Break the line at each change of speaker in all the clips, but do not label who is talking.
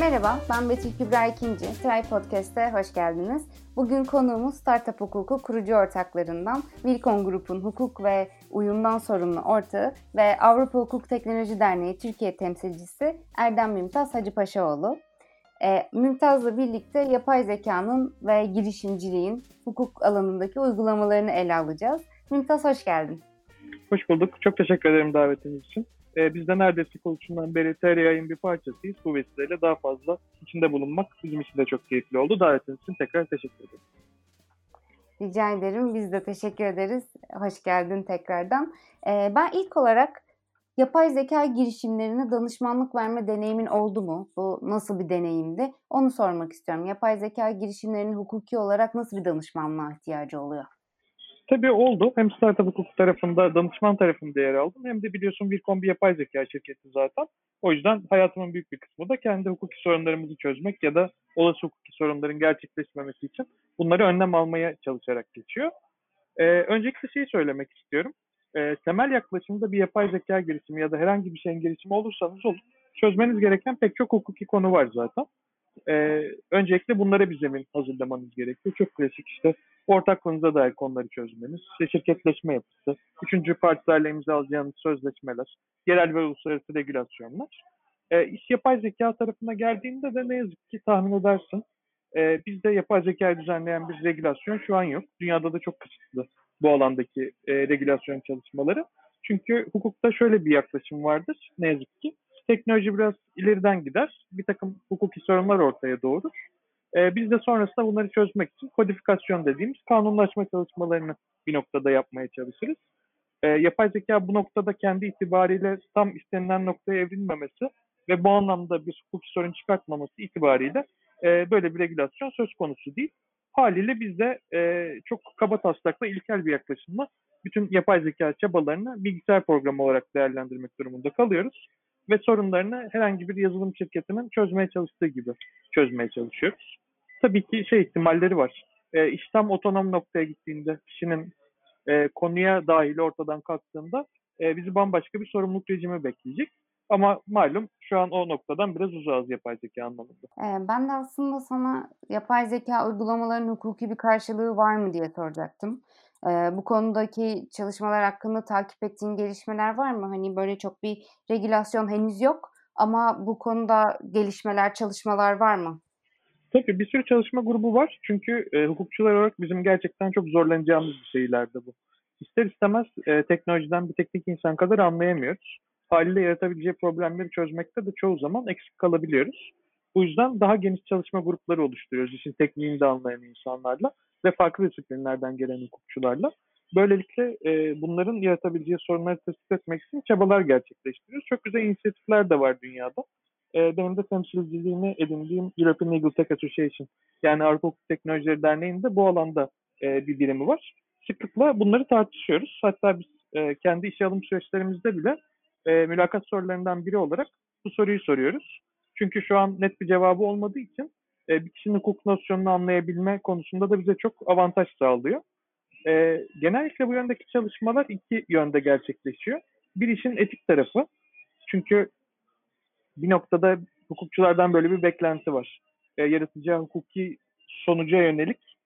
Merhaba, ben Betül Kübra İkinci. Try Podcast'e hoş geldiniz. Bugün konuğumuz Startup Hukuku kurucu ortaklarından Wilcon Group'un hukuk ve uyumdan sorumlu ortağı ve Avrupa Hukuk Teknoloji Derneği Türkiye temsilcisi Erdem Mümtaz Hacıpaşaoğlu. E, Mümtaz'la birlikte yapay zekanın ve girişimciliğin hukuk alanındaki uygulamalarını ele alacağız. Mümtaz hoş geldin.
Hoş bulduk. Çok teşekkür ederim davetiniz için. Ee, biz de neredeyse kuruluşundan beri TRY'in bir parçasıyız. Bu vesileyle daha fazla içinde bulunmak bizim için de çok keyifli oldu. Davetiniz için tekrar teşekkür ederim.
Rica ederim. Biz de teşekkür ederiz. Hoş geldin tekrardan. Ee, ben ilk olarak yapay zeka girişimlerine danışmanlık verme deneyimin oldu mu? Bu nasıl bir deneyimdi? Onu sormak istiyorum. Yapay zeka girişimlerinin hukuki olarak nasıl bir danışmanlığa ihtiyacı oluyor?
Tabii oldu. Hem startup hukuk tarafında, danışman tarafında yer aldım. Hem de biliyorsun Wilcom bir yapay zeka şirketi zaten. O yüzden hayatımın büyük bir kısmı da kendi hukuki sorunlarımızı çözmek ya da olası hukuki sorunların gerçekleşmemesi için bunları önlem almaya çalışarak geçiyor. Ee, öncelikle şeyi söylemek istiyorum. Ee, temel yaklaşımda bir yapay zeka girişimi ya da herhangi bir şeyin girişimi olursanız olur. Çözmeniz gereken pek çok hukuki konu var zaten. Ee, öncelikle bunlara bir zemin hazırlamanız gerekiyor. Çok klasik işte ortaklığınıza dair konuları çözmeniz, işte şirketleşme yapısı, üçüncü partilerle imzalayacağınız sözleşmeler, yerel ve uluslararası regülasyonlar. E, iş yapay zeka tarafına geldiğinde de ne yazık ki tahmin edersin e, bizde yapay zeka düzenleyen bir regülasyon şu an yok. Dünyada da çok kısıtlı bu alandaki e, regülasyon çalışmaları. Çünkü hukukta şöyle bir yaklaşım vardır ne yazık ki. Teknoloji biraz ileriden gider. Bir takım hukuki sorunlar ortaya doğurur. E, biz de sonrasında bunları çözmek için kodifikasyon dediğimiz kanunlaşma çalışmalarını bir noktada yapmaya çalışırız. E, yapay zeka bu noktada kendi itibariyle tam istenilen noktaya evrilmemesi ve bu anlamda bir hukuki sorun çıkartmaması itibariyle e, böyle bir regülasyon söz konusu değil. Haliyle biz de e, çok kaba taslakla ilkel bir yaklaşımla bütün yapay zeka çabalarını bilgisayar programı olarak değerlendirmek durumunda kalıyoruz. Ve sorunlarını herhangi bir yazılım şirketinin çözmeye çalıştığı gibi çözmeye çalışıyoruz tabii ki şey ihtimalleri var. E, iş tam otonom noktaya gittiğinde, kişinin e, konuya dahil ortadan kalktığında e, bizi bambaşka bir sorumluluk rejimi bekleyecek. Ama malum şu an o noktadan biraz uzağız yapay zeka anlamında.
Ee, ben de aslında sana yapay zeka uygulamalarının hukuki bir karşılığı var mı diye soracaktım. Bu konudaki çalışmalar hakkında takip ettiğin gelişmeler var mı? Hani böyle çok bir regülasyon henüz yok ama bu konuda gelişmeler, çalışmalar var mı?
Tabii bir sürü çalışma grubu var. Çünkü e, hukukçular olarak bizim gerçekten çok zorlanacağımız bir şeylerde bu. İster istemez e, teknolojiden bir teknik insan kadar anlayamıyoruz. Haliyle yaratabileceği problemleri çözmekte de çoğu zaman eksik kalabiliyoruz. Bu yüzden daha geniş çalışma grupları oluşturuyoruz işin tekniğini de anlayan insanlarla ve farklı disiplinlerden gelen hukukçularla. Böylelikle e, bunların yaratabileceği sorunları tespit etmek için çabalar gerçekleştiriyoruz. Çok güzel inisiyatifler de var dünyada e, benim de temsilciliğini edindiğim European Legal Tech Association yani Avrupa Hukuk Teknolojileri Derneği'nde bu alanda e, bir birimi var. Sıklıkla bunları tartışıyoruz. Hatta biz e, kendi işe alım süreçlerimizde bile e, mülakat sorularından biri olarak bu soruyu soruyoruz. Çünkü şu an net bir cevabı olmadığı için e, bir kişinin hukuk nosyonunu anlayabilme konusunda da bize çok avantaj sağlıyor. E, genellikle bu yöndeki çalışmalar iki yönde gerçekleşiyor. Bir işin etik tarafı. Çünkü bir noktada hukukçulardan böyle bir beklenti var. E, yaratıcı hukuki sonuca yönelik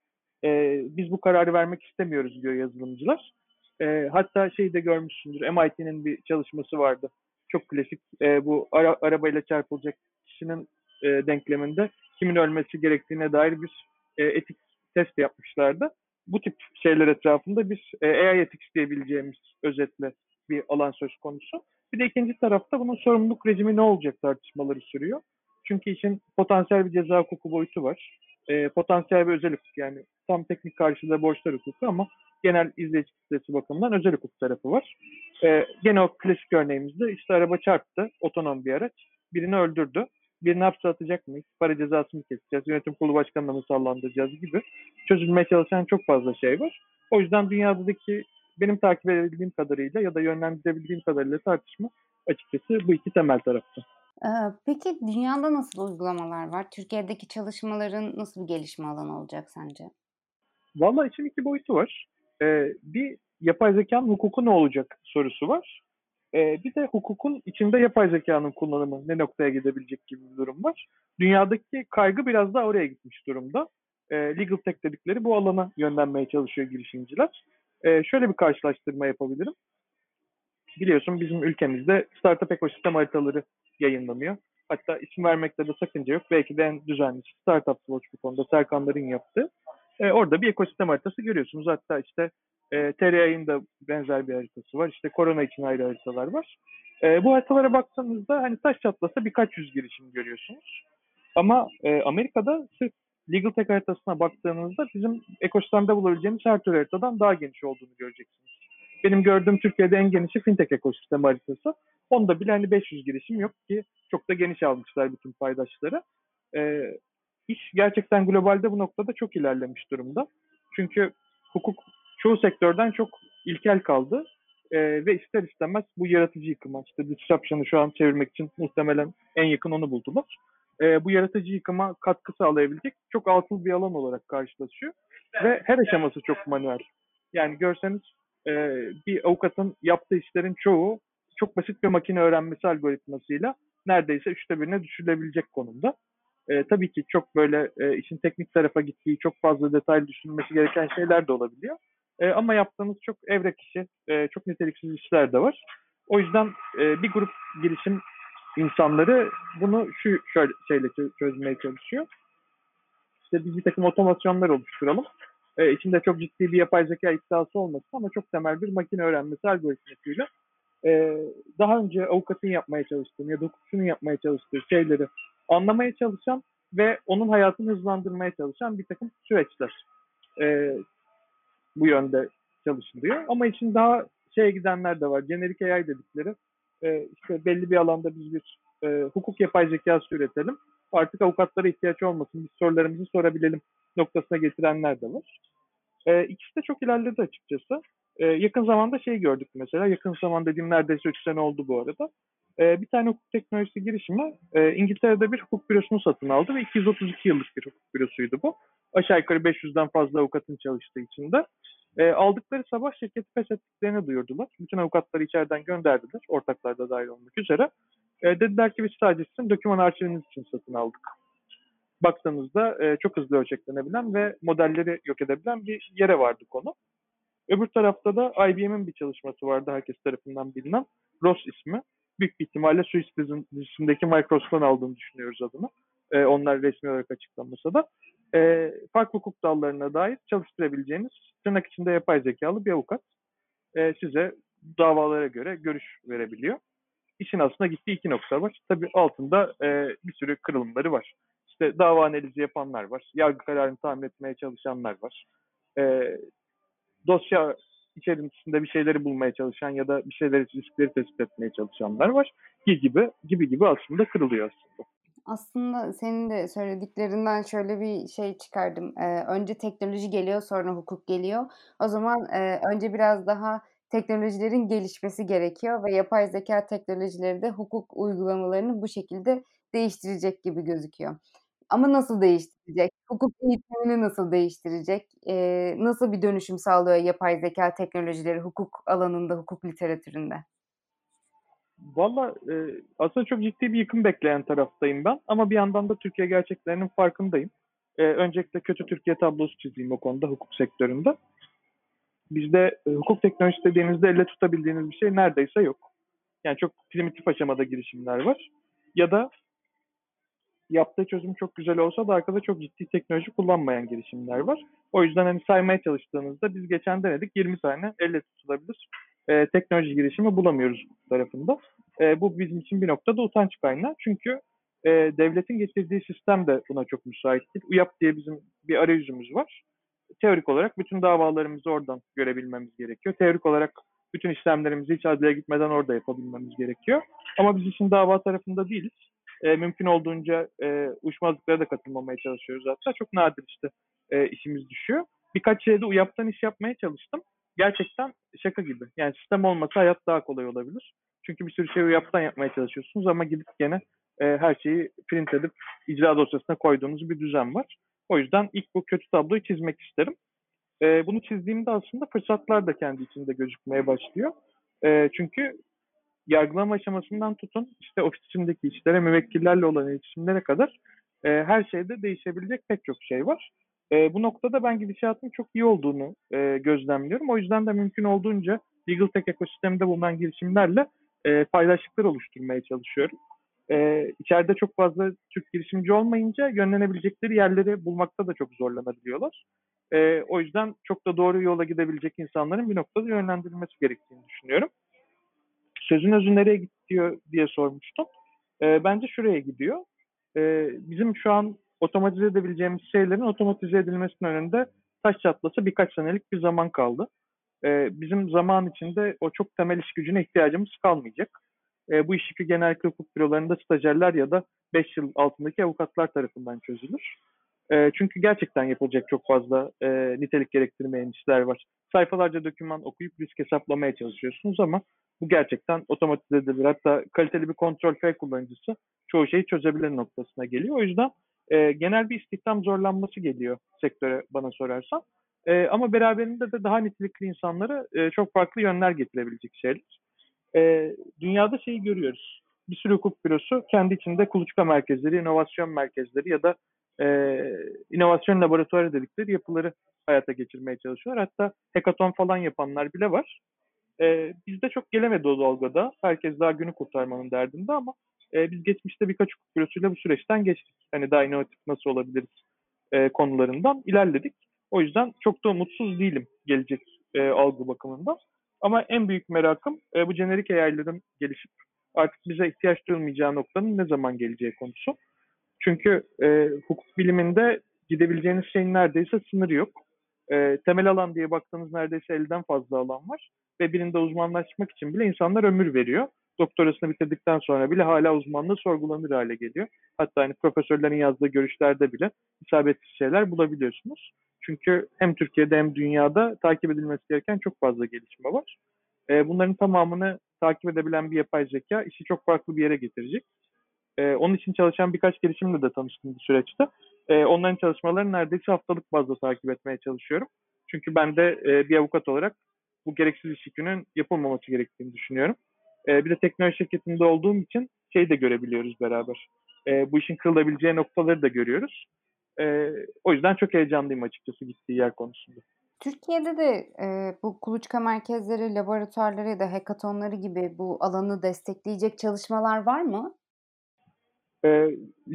e, biz bu kararı vermek istemiyoruz diyor yazılımcılar. E, hatta şey de görmüşsündür MIT'nin bir çalışması vardı. Çok klasik e, bu ara, arabayla çarpılacak kişinin e, denkleminde kimin ölmesi gerektiğine dair bir e, etik test yapmışlardı. Bu tip şeyler etrafında biz e, AI ethics diyebileceğimiz özetle bir alan söz konusu. Bir de ikinci tarafta bunun sorumluluk rejimi ne olacak tartışmaları sürüyor. Çünkü işin potansiyel bir ceza hukuku boyutu var. E, potansiyel bir özel hukuk yani tam teknik karşılığı borçlar hukuku ama genel izleyici kitlesi bakımından özel hukuk tarafı var. E, gene o klasik örneğimizde işte araba çarptı, otonom bir araç, birini öldürdü. Birini hapse atacak mıyız? Para cezası mı keseceğiz? Yönetim kurulu başkanına mı sallandıracağız gibi çözülmeye çalışan çok fazla şey var. O yüzden dünyadaki benim takip edebildiğim kadarıyla ya da yönlendirebildiğim kadarıyla tartışma açıkçası bu iki temel tarafta.
Peki dünyada nasıl uygulamalar var? Türkiye'deki çalışmaların nasıl bir gelişme alanı olacak sence?
Valla için iki boyutu var. Ee, bir yapay zekanın hukuku ne olacak sorusu var. E, bir de hukukun içinde yapay zekanın kullanımı ne noktaya gidebilecek gibi bir durum var. Dünyadaki kaygı biraz daha oraya gitmiş durumda. E, legal tech dedikleri bu alana yönlenmeye çalışıyor girişimciler. E, şöyle bir karşılaştırma yapabilirim. Biliyorsun bizim ülkemizde startup ekosistem haritaları yayınlanıyor. Hatta isim vermekte de sakınca yok. Belki de en düzenli Startup Watch bu konuda Serkanların yaptığı. E, orada bir ekosistem haritası görüyorsunuz. Hatta işte e, TRA'nın da benzer bir haritası var. İşte korona için ayrı haritalar var. E, bu haritalara baktığınızda hani taş çatlasa birkaç yüz girişim görüyorsunuz. Ama e, Amerika'da sırf Legal Tech haritasına baktığınızda bizim ekosistemde bulabileceğimiz her tür haritadan daha geniş olduğunu göreceksiniz. Benim gördüğüm Türkiye'de en genişi fintech ekosistem haritası. Onda bile hani 500 girişim yok ki çok da geniş almışlar bütün paydaşları. E, iş gerçekten globalde bu noktada çok ilerlemiş durumda. Çünkü hukuk çoğu sektörden çok ilkel kaldı. E, ve ister istemez bu yaratıcı yıkıma, işte disruption'ı şu an çevirmek için muhtemelen en yakın onu buldular. E, bu yaratıcı yıkıma katkı sağlayabilecek çok altıl bir alan olarak karşılaşıyor. Ve her aşaması çok manuel. Yani görseniz e, bir avukatın yaptığı işlerin çoğu çok basit bir makine öğrenmesi algoritmasıyla neredeyse üçte birine düşürülebilecek konumda. E, tabii ki çok böyle e, işin teknik tarafa gittiği, çok fazla detay düşünülmesi gereken şeyler de olabiliyor. E, ama yaptığımız çok evrek işi, e, çok niteliksiz işler de var. O yüzden e, bir grup girişim insanları bunu şu şöyle şeyle çözmeye çalışıyor. İşte biz bir takım otomasyonlar oluşturalım. E, içinde çok ciddi bir yapay zeka iddiası olmasın ama çok temel bir makine öğrenmesi algoritmasıyla e, daha önce avukatın yapmaya çalıştığı ya da hukukçunun yapmaya çalıştığı şeyleri anlamaya çalışan ve onun hayatını hızlandırmaya çalışan bir takım süreçler. E, bu yönde çalışılıyor. Ama için daha şeye gidenler de var. Generik AI dedikleri. E, işte belli bir alanda biz bir e, hukuk yapay zekası üretelim. Artık avukatlara ihtiyaç olmasın. Biz sorularımızı sorabilelim noktasına getirenler de var. E, ikisi de çok ilerledi açıkçası. E, yakın zamanda şey gördük mesela. Yakın zaman dediğim neredeyse 3 sene oldu bu arada. E, bir tane hukuk teknolojisi girişimi e, İngiltere'de bir hukuk bürosunu satın aldı ve 232 yıllık bir hukuk bürosuydu bu. Aşağı yukarı 500'den fazla avukatın çalıştığı için de. E, aldıkları sabah şirketi feshettiklerini duyurdular. Bütün avukatları içeriden gönderdiler. Ortaklar da dahil olmak üzere. E, dediler ki biz sadece sizin doküman arşiviniz için satın aldık. Baktığınızda e, çok hızlı ölçeklenebilen ve modelleri yok edebilen bir yere vardı konu. Öbür tarafta da IBM'in bir çalışması vardı herkes tarafından bilinen. ROS ismi. Büyük bir ihtimalle Swiss dizisindeki Microsoft'tan aldığını düşünüyoruz adını. E, onlar resmi olarak açıklanmasa da. E, farklı hukuk dallarına dair çalıştırabileceğiniz tırnak içinde yapay zekalı bir avukat e, size davalara göre görüş verebiliyor. İşin aslında gittiği iki nokta var. Tabii altında e, bir sürü kırılımları var. İşte dava analizi yapanlar var. Yargı kararını tahmin etmeye çalışanlar var. E, dosya içerisinde bir şeyleri bulmaya çalışan ya da bir şeyleri riskleri tespit etmeye çalışanlar var. Gibi gibi gibi gibi aslında kırılıyor aslında.
Aslında senin de söylediklerinden şöyle bir şey çıkardım. Ee, önce teknoloji geliyor sonra hukuk geliyor. O zaman e, önce biraz daha teknolojilerin gelişmesi gerekiyor ve yapay zeka teknolojileri de hukuk uygulamalarını bu şekilde değiştirecek gibi gözüküyor. Ama nasıl değiştirecek? Hukuk eğitimini nasıl değiştirecek? Eee, nasıl bir dönüşüm sağlıyor yapay zeka teknolojileri hukuk alanında, hukuk literatüründe?
Valla e, aslında çok ciddi bir yıkım bekleyen taraftayım ben. Ama bir yandan da Türkiye gerçeklerinin farkındayım. E, öncelikle kötü Türkiye tablosu çizeyim o konuda hukuk sektöründe. Bizde e, hukuk teknolojisi dediğinizde elle tutabildiğiniz bir şey neredeyse yok. Yani çok primitif aşamada girişimler var. Ya da yaptığı çözüm çok güzel olsa da arkada çok ciddi teknoloji kullanmayan girişimler var. O yüzden hani saymaya çalıştığınızda biz geçen denedik 20 tane elle tutulabilir e, teknoloji girişimi bulamıyoruz tarafında. E, bu bizim için bir noktada utanç kaynağı. Çünkü e, devletin getirdiği sistem de buna çok müsait değil. UYAP diye bizim bir arayüzümüz var. Teorik olarak bütün davalarımızı oradan görebilmemiz gerekiyor. Teorik olarak bütün işlemlerimizi hiç adliye gitmeden orada yapabilmemiz gerekiyor. Ama biz için dava tarafında değiliz e, mümkün olduğunca e, uyuşmazlıklara da katılmamaya çalışıyoruz hatta. Çok nadir işte e, işimiz düşüyor. Birkaç şeyde UYAP'tan iş yapmaya çalıştım. Gerçekten şaka gibi. Yani sistem olmasa hayat daha kolay olabilir. Çünkü bir sürü şey UYAP'tan yapmaya çalışıyorsunuz ama gidip gene e, her şeyi print edip icra dosyasına koyduğunuz bir düzen var. O yüzden ilk bu kötü tabloyu çizmek isterim. E, bunu çizdiğimde aslında fırsatlar da kendi içinde gözükmeye başlıyor. E, çünkü yargılama aşamasından tutun işte ofis içindeki işlere, müvekkillerle olan iletişimlere kadar e, her şeyde değişebilecek pek çok şey var. E, bu noktada ben gidişatın çok iyi olduğunu e, gözlemliyorum. O yüzden de mümkün olduğunca legal tech ekosisteminde bulunan girişimlerle e, paydaşlıklar oluşturmaya çalışıyorum. E, içeride çok fazla Türk girişimci olmayınca yönlenebilecekleri yerleri bulmakta da çok zorlanabiliyorlar. E, o yüzden çok da doğru yola gidebilecek insanların bir noktada yönlendirilmesi gerektiğini düşünüyorum. Sözün özü nereye gidiyor diye sormuştum. E, bence şuraya gidiyor. E, bizim şu an otomatize edebileceğimiz şeylerin otomatize edilmesinin önünde taş çatlası birkaç senelik bir zaman kaldı. E, bizim zaman içinde o çok temel iş gücüne ihtiyacımız kalmayacak. E, bu iş yükü genellikle hukuk bürolarında stajyerler ya da 5 yıl altındaki avukatlar tarafından çözülür. E, çünkü gerçekten yapılacak çok fazla e, nitelik gerektirmeyen işler var. Sayfalarca doküman okuyup risk hesaplamaya çalışıyorsunuz ama bu gerçekten otomatize edilir. Hatta kaliteli bir kontrol F kullanıcısı çoğu şeyi çözebilir noktasına geliyor. O yüzden e, genel bir istihdam zorlanması geliyor sektöre bana sorarsan. E, ama beraberinde de daha nitelikli insanlara e, çok farklı yönler getirebilecek şeyler. E, dünyada şeyi görüyoruz. Bir sürü hukuk bürosu kendi içinde kuluçka merkezleri, inovasyon merkezleri ya da e, inovasyon laboratuvarı dedikleri yapıları hayata geçirmeye çalışıyorlar. Hatta hackathon falan yapanlar bile var. E, bizde çok gelemedi o dalgada. Herkes daha günü kurtarmanın derdinde ama e, biz geçmişte birkaç hukuk bürosuyla bu süreçten geçtik. Hani daha inovatif nasıl olabiliriz e, konularından ilerledik. O yüzden çok da umutsuz değilim gelecek e, algı bakımından. Ama en büyük merakım e, bu jenerik AI'ların gelişip artık bize ihtiyaç duyulmayacağı noktanın ne zaman geleceği konusu. Çünkü e, hukuk biliminde gidebileceğiniz şeyin neredeyse sınırı yok. E, temel alan diye baktığınız neredeyse elden fazla alan var. Ve birinde uzmanlaşmak için bile insanlar ömür veriyor. Doktorasını bitirdikten sonra bile hala uzmanlığı sorgulanır hale geliyor. Hatta hani profesörlerin yazdığı görüşlerde bile isabetsiz şeyler bulabiliyorsunuz. Çünkü hem Türkiye'de hem dünyada takip edilmesi gereken çok fazla gelişme var. E, bunların tamamını takip edebilen bir yapay zeka işi çok farklı bir yere getirecek. E, onun için çalışan birkaç girişimle de tanıştım bu süreçte. E, onların çalışmalarını neredeyse haftalık bazda takip etmeye çalışıyorum. Çünkü ben de e, bir avukat olarak bu gereksiz iş yükünün yapılmaması gerektiğini düşünüyorum. E, bir de teknoloji şirketinde olduğum için şey de görebiliyoruz beraber. E, bu işin kırılabileceği noktaları da görüyoruz. E, o yüzden çok heyecanlıyım açıkçası gittiği yer konusunda.
Türkiye'de de e, bu kuluçka merkezleri, laboratuvarları ya da hackathonları gibi bu alanı destekleyecek çalışmalar var mı?
E,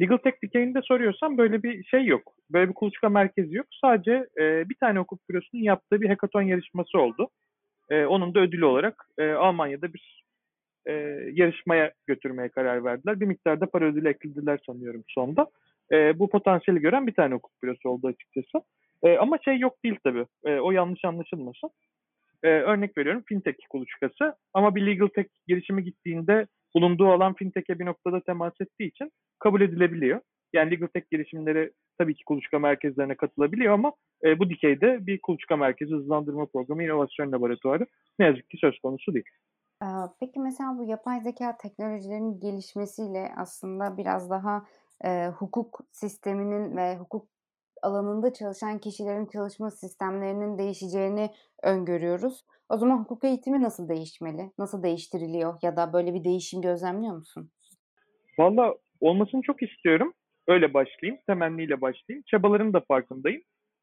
Legal Tech dikeyinde soruyorsam böyle bir şey yok. Böyle bir kuluçka merkezi yok. Sadece e, bir tane hukuk bürosunun yaptığı bir hackathon yarışması oldu. E, onun da ödülü olarak e, Almanya'da bir e, yarışmaya götürmeye karar verdiler. Bir miktarda para ödülü eklediler sanıyorum sonda. E, bu potansiyeli gören bir tane hukuk bürosu oldu açıkçası. E, ama şey yok değil tabii. E, o yanlış anlaşılmasın. E, örnek veriyorum fintech kuluçkası. Ama bir legal tech girişimi gittiğinde bulunduğu alan fintech'e bir noktada temas ettiği için kabul edilebiliyor. Yani legal tech girişimleri tabii ki kuluçka merkezlerine katılabiliyor ama e, bu dikeyde bir kuluçka merkezi hızlandırma programı, inovasyon laboratuvarı ne yazık ki söz konusu değil.
Peki mesela bu yapay zeka teknolojilerinin gelişmesiyle aslında biraz daha e, hukuk sisteminin ve hukuk alanında çalışan kişilerin çalışma sistemlerinin değişeceğini öngörüyoruz. O zaman hukuk eğitimi nasıl değişmeli? Nasıl değiştiriliyor? Ya da böyle bir değişim gözlemliyor musun?
Valla olmasını çok istiyorum. Öyle başlayayım. Temenniyle başlayayım. Çabaların da farkındayım.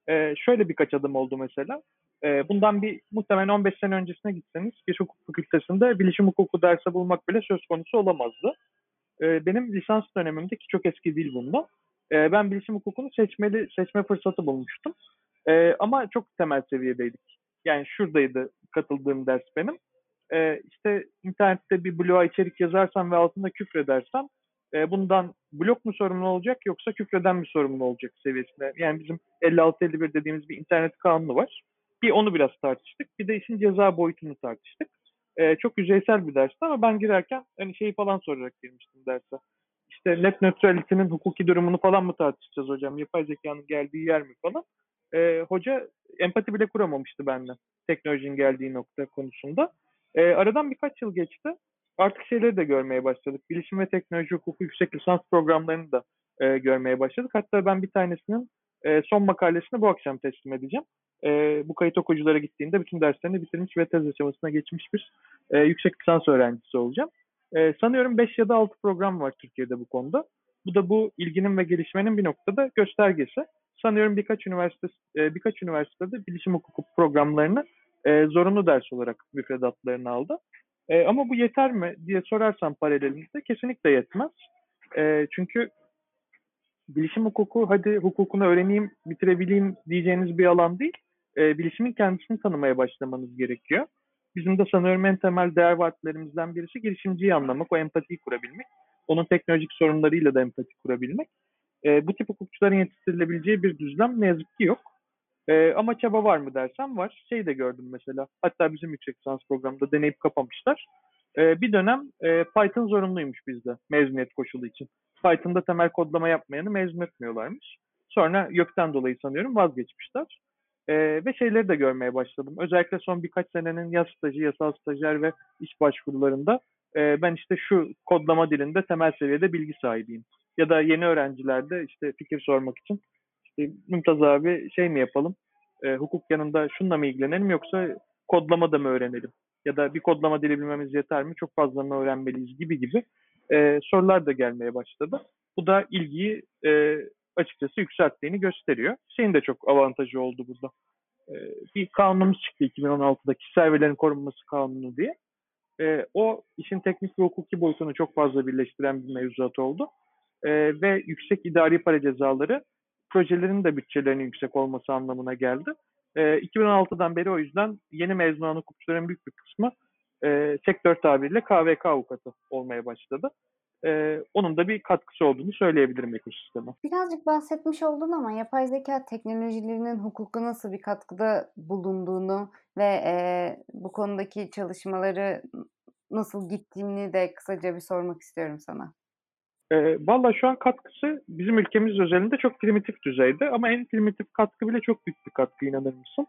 Ee, şöyle birkaç adım oldu mesela. Ee, bundan bir muhtemelen 15 sene öncesine gitseniz bir hukuk fakültesinde bilişim hukuku dersi bulmak bile söz konusu olamazdı. Ee, benim lisans dönemimde ki çok eski değil bunda. Ee, ben bilişim hukukunu seçmeli seçme fırsatı bulmuştum. Ama çok temel seviyedeydik. Yani şuradaydı katıldığım ders benim. Ee, işte internette bir bloğa içerik yazarsan ve altında küfredersen e, bundan blok mu sorumlu olacak yoksa küfreden mi sorumlu olacak seviyesinde. Yani bizim 56-51 dediğimiz bir internet kanunu var. Bir onu biraz tartıştık. Bir de işin ceza boyutunu tartıştık. E, çok yüzeysel bir dersti ama ben girerken hani şeyi falan sorarak girmiştim derse. İşte net neutrality'nin hukuki durumunu falan mı tartışacağız hocam? Yapay zekanın geldiği yer mi falan. E, hoca empati bile kuramamıştı benimle teknolojinin geldiği nokta konusunda. E, aradan birkaç yıl geçti. Artık şeyleri de görmeye başladık. Bilişim ve teknoloji hukuku yüksek lisans programlarını da e, görmeye başladık. Hatta ben bir tanesinin E, son makalesini bu akşam teslim edeceğim. E, bu kayıt okuyuculara gittiğinde bütün derslerini bitirmiş ve tez aşamasına geçmiş bir e, yüksek lisans öğrencisi olacağım. E, sanıyorum 5 ya da 6 program var Türkiye'de bu konuda. Bu da bu ilginin ve gelişmenin bir noktada göstergesi. Sanıyorum birkaç üniversite e, birkaç üniversitede bilişim hukuku programlarını e, zorunlu ders olarak müfredatlarını aldı. E, ama bu yeter mi diye sorarsam paralelimizde kesinlikle yetmez. E, çünkü bilişim hukuku hadi hukukunu öğreneyim, bitirebileyim diyeceğiniz bir alan değil. E, bilişimin kendisini tanımaya başlamanız gerekiyor. Bizim de sanıyorum en temel değer vaatlerimizden birisi girişimciyi anlamak, o empatiyi kurabilmek. Onun teknolojik sorunlarıyla da empati kurabilmek. E, bu tip hukukçuların yetiştirilebileceği bir düzlem ne yazık ki yok. E, ama çaba var mı dersem var. Şey de gördüm mesela. Hatta bizim yüksek lisans programında deneyip kapamışlar. E, bir dönem e, Python zorunluymuş bizde mezuniyet koşulu için. Python'da temel kodlama yapmayanı mezun etmiyorlarmış. Sonra YÖK'ten dolayı sanıyorum vazgeçmişler. E, ve şeyleri de görmeye başladım. Özellikle son birkaç senenin yaz stajı, yasal stajyer ve iş başvurularında e, ben işte şu kodlama dilinde temel seviyede bilgi sahibiyim. Ya da yeni öğrencilerde işte fikir sormak için işte Mümtaz abi şey mi yapalım? E, hukuk yanında şunla mı ilgilenelim yoksa kodlama da mı öğrenelim? Ya da bir kodlama dili bilmemiz yeter mi? Çok fazla öğrenmeliyiz gibi gibi e, sorular da gelmeye başladı. Bu da ilgiyi e, açıkçası yükselttiğini gösteriyor. Şeyin de çok avantajı oldu burada. E, bir kanunumuz çıktı 2016'da kişisel verilerin korunması kanunu diye. E, o işin teknik ve hukuki boyutunu çok fazla birleştiren bir mevzuat oldu. E, ve yüksek idari para cezaları projelerin de bütçelerinin yüksek olması anlamına geldi. E, 2016'dan beri o yüzden yeni mezun olan hukukçuların büyük bir kısmı e, sektör tabiriyle KVK avukatı olmaya başladı. E, onun da bir katkısı olduğunu söyleyebilirim ekosisteme.
Birazcık bahsetmiş oldun ama yapay zeka teknolojilerinin hukuka nasıl bir katkıda bulunduğunu ve e, bu konudaki çalışmaları nasıl gittiğini de kısaca bir sormak istiyorum sana.
E, Valla şu an katkısı bizim ülkemiz özelinde çok primitif düzeyde ama en primitif katkı bile çok büyük bir katkı inanır mısın?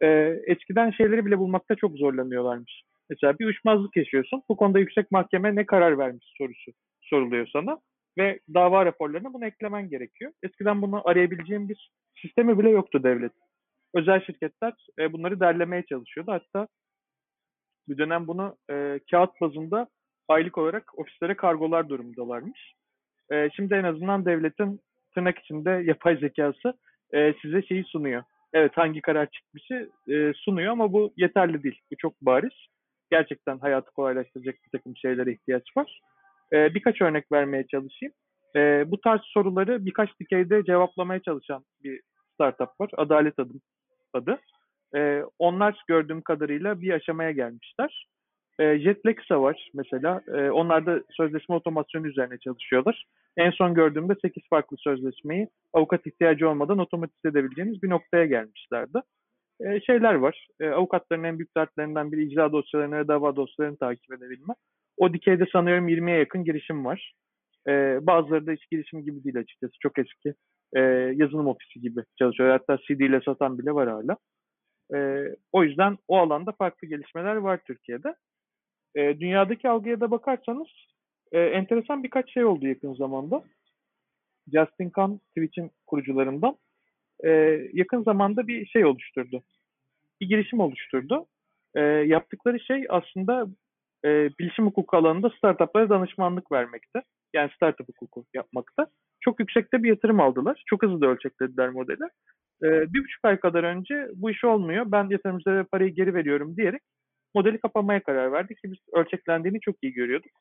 E, eskiden şeyleri bile bulmakta çok zorlanıyorlarmış. Mesela bir uçmazlık yaşıyorsun. Bu konuda yüksek mahkeme ne karar vermiş sorusu soruluyor sana. Ve dava raporlarına bunu eklemen gerekiyor. Eskiden bunu arayabileceğim bir sistemi bile yoktu devlet. Özel şirketler e, bunları derlemeye çalışıyordu. Hatta bir dönem bunu e, kağıt bazında aylık olarak ofislere kargolar durumundalarmış. E, şimdi en azından devletin tırnak içinde yapay zekası e, size şeyi sunuyor. Evet hangi karar çıkmışı e, sunuyor ama bu yeterli değil. Bu çok bariz. Gerçekten hayatı kolaylaştıracak bir takım şeylere ihtiyaç var. E, birkaç örnek vermeye çalışayım. E, bu tarz soruları birkaç dikeyde cevaplamaya çalışan bir startup var. Adalet adım adı. E, onlar gördüğüm kadarıyla bir aşamaya gelmişler. E, Jetlexa var mesela. Onlar da sözleşme otomasyonu üzerine çalışıyorlar. En son gördüğümde 8 farklı sözleşmeyi avukat ihtiyacı olmadan otomatize edebileceğiniz bir noktaya gelmişlerdi. Şeyler var. Avukatların en büyük dertlerinden biri icra dosyalarını ve dava dosyalarını takip edebilme. O dikeyde sanıyorum 20'ye yakın girişim var. E, bazıları da hiç girişim gibi değil açıkçası. Çok eski e, yazılım ofisi gibi çalışıyor. Hatta CD ile satan bile var hala. E, o yüzden o alanda farklı gelişmeler var Türkiye'de. E, dünyadaki algıya da bakarsanız e, enteresan birkaç şey oldu yakın zamanda. Justin Kan Twitch'in kurucularından e, yakın zamanda bir şey oluşturdu. Bir girişim oluşturdu. E, yaptıkları şey aslında e, bilişim hukuku alanında startuplara danışmanlık vermekte. Yani startup hukuku yapmakta. Çok yüksekte bir yatırım aldılar. Çok hızlı da ölçeklediler modeli. E, bir buçuk ay kadar önce bu iş olmuyor. Ben yatırımcılara parayı geri veriyorum diyerek modeli kapamaya karar verdik ki biz ölçeklendiğini çok iyi görüyorduk.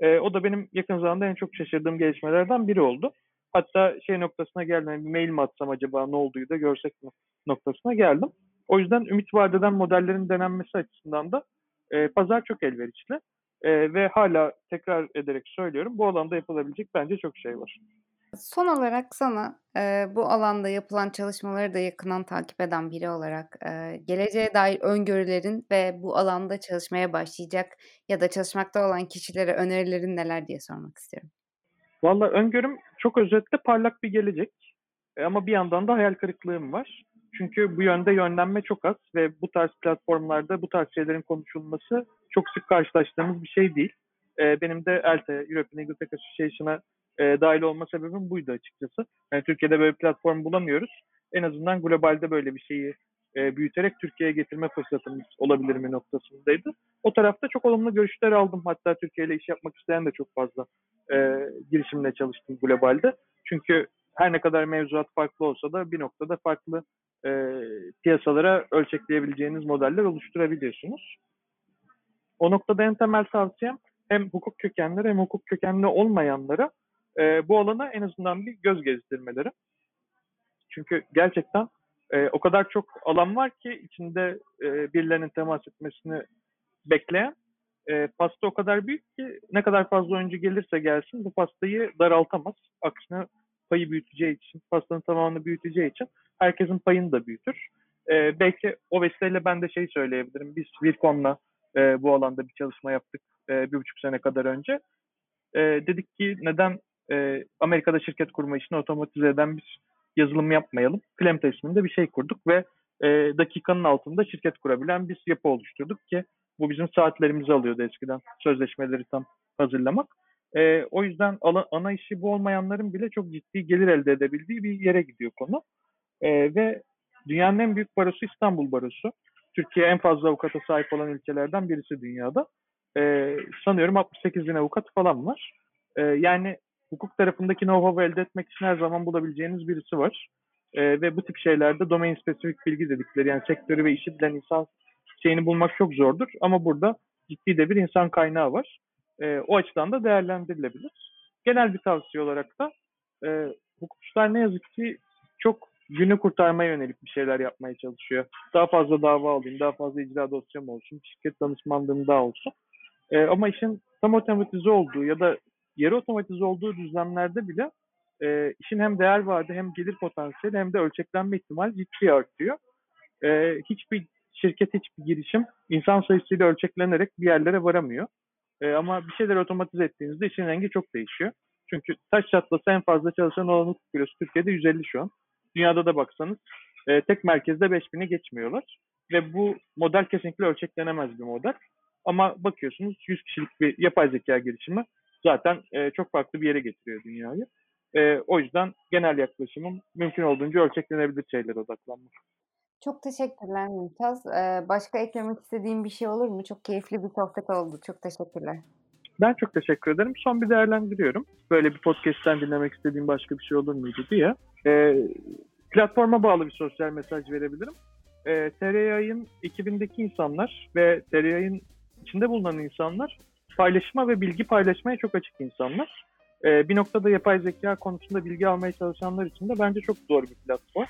E, o da benim yakın zamanda en çok şaşırdığım gelişmelerden biri oldu. Hatta şey noktasına geldim, yani bir mail mi atsam acaba ne olduğu da görsek noktasına geldim. O yüzden ümit vadeden modellerin denenmesi açısından da e, pazar çok elverişli. E, ve hala tekrar ederek söylüyorum bu alanda yapılabilecek bence çok şey var.
Son olarak sana e, bu alanda yapılan çalışmaları da yakından takip eden biri olarak e, geleceğe dair öngörülerin ve bu alanda çalışmaya başlayacak ya da çalışmakta olan kişilere önerilerin neler diye sormak istiyorum.
Valla öngörüm çok özetle parlak bir gelecek. E, ama bir yandan da hayal kırıklığım var. Çünkü bu yönde yönlenme çok az ve bu tarz platformlarda bu tarz şeylerin konuşulması çok sık karşılaştığımız bir şey değil. E, benim de ELTE, European Legal Tech Association'a e, dahil olma sebebim buydu açıkçası. Yani Türkiye'de böyle bir platform bulamıyoruz. En azından globalde böyle bir şeyi e, büyüterek Türkiye'ye getirme fırsatımız olabilir mi noktasındaydı. O tarafta çok olumlu görüşler aldım. Hatta Türkiye ile iş yapmak isteyen de çok fazla e, girişimle çalıştım globalde. Çünkü her ne kadar mevzuat farklı olsa da bir noktada farklı e, piyasalara ölçekleyebileceğiniz modeller oluşturabiliyorsunuz. O noktada en temel tavsiyem hem hukuk kökenleri hem hukuk kökenli olmayanlara e, bu alana en azından bir göz gezdirmeleri. Çünkü gerçekten e, o kadar çok alan var ki içinde e, birilerinin temas etmesini bekleyen e, pasta o kadar büyük ki ne kadar fazla oyuncu gelirse gelsin bu pastayı daraltamaz. Aksine payı büyüteceği için, pastanın tamamını büyüteceği için herkesin payını da büyütür. E, belki o vesileyle ben de şey söyleyebilirim. Biz Vircon'la e, bu alanda bir çalışma yaptık e, bir buçuk sene kadar önce. E, dedik ki neden e, Amerika'da şirket kurma işini otomatize eden bir yazılım yapmayalım. Klemta isminde bir şey kurduk ve e, dakikanın altında şirket kurabilen bir yapı oluşturduk ki bu bizim saatlerimizi alıyordu eskiden sözleşmeleri tam hazırlamak. E, o yüzden ana, ana işi bu olmayanların bile çok ciddi gelir elde edebildiği bir yere gidiyor konu. E, ve dünyanın en büyük barosu İstanbul Barosu. Türkiye en fazla avukata sahip olan ülkelerden birisi dünyada. E, sanıyorum 68 bin avukat falan var. E, yani hukuk tarafındaki know-how elde etmek için her zaman bulabileceğiniz birisi var. E, ve bu tip şeylerde domain spesifik bilgi dedikleri yani sektörü ve işi bilen insan şeyini bulmak çok zordur. Ama burada ciddi de bir insan kaynağı var. E, o açıdan da değerlendirilebilir. Genel bir tavsiye olarak da e, hukukçular ne yazık ki çok günü kurtarmaya yönelik bir şeyler yapmaya çalışıyor. Daha fazla dava alayım, daha fazla icra dosyam olsun, şirket danışmanlığım daha olsun. E, ama işin tam otomatize olduğu ya da yarı otomatize olduğu düzlemlerde bile e, işin hem değer vaadi hem gelir potansiyeli hem de ölçeklenme ihtimali ciddi artıyor. E, hiçbir şirket, hiçbir girişim insan sayısıyla ölçeklenerek bir yerlere varamıyor. E, ama bir şeyler otomatize ettiğinizde işin rengi çok değişiyor. Çünkü taş çatlasa en fazla çalışan olan hukuk bürosu Türkiye'de 150 şu an. Dünyada da baksanız e, tek merkezde 5000'i geçmiyorlar. Ve bu model kesinlikle ölçeklenemez bir model. Ama bakıyorsunuz 100 kişilik bir yapay zeka girişimi zaten e, çok farklı bir yere getiriyor dünyayı. E, o yüzden genel yaklaşımım mümkün olduğunca ölçeklenebilir şeylere odaklanmak.
Çok teşekkürler Mümtaz. Ee, başka eklemek istediğim bir şey olur mu? Çok keyifli bir sohbet oldu. Çok teşekkürler.
Ben çok teşekkür ederim. Son bir değerlendiriyorum. Böyle bir podcast'ten dinlemek istediğim başka bir şey olur muydu diye. E, platforma bağlı bir sosyal mesaj verebilirim. E, TRYA'nın ekibindeki insanlar ve TRYA'nın içinde bulunan insanlar paylaşıma ve bilgi paylaşmaya çok açık insanlar. Ee, bir noktada yapay zeka konusunda bilgi almaya çalışanlar için de bence çok doğru bir platform.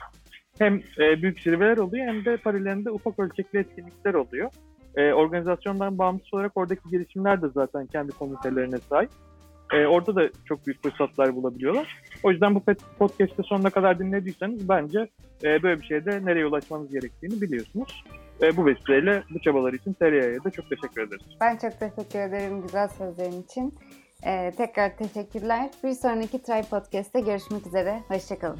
Hem e, büyük zirveler oluyor hem de paralelinde ufak ölçekli etkinlikler oluyor. E, organizasyondan bağımsız olarak oradaki girişimler de zaten kendi komitelerine sahip. E, orada da çok büyük fırsatlar bulabiliyorlar. O yüzden bu podcast'te sonuna kadar dinlediyseniz bence e, böyle bir şeyde nereye ulaşmanız gerektiğini biliyorsunuz. E, bu vesileyle bu çabalar için Teria'ya da çok teşekkür ederiz.
Ben çok teşekkür ederim güzel sözlerin için. Ee, tekrar teşekkürler. Bir sonraki Try Podcast'te görüşmek üzere. Hoşçakalın.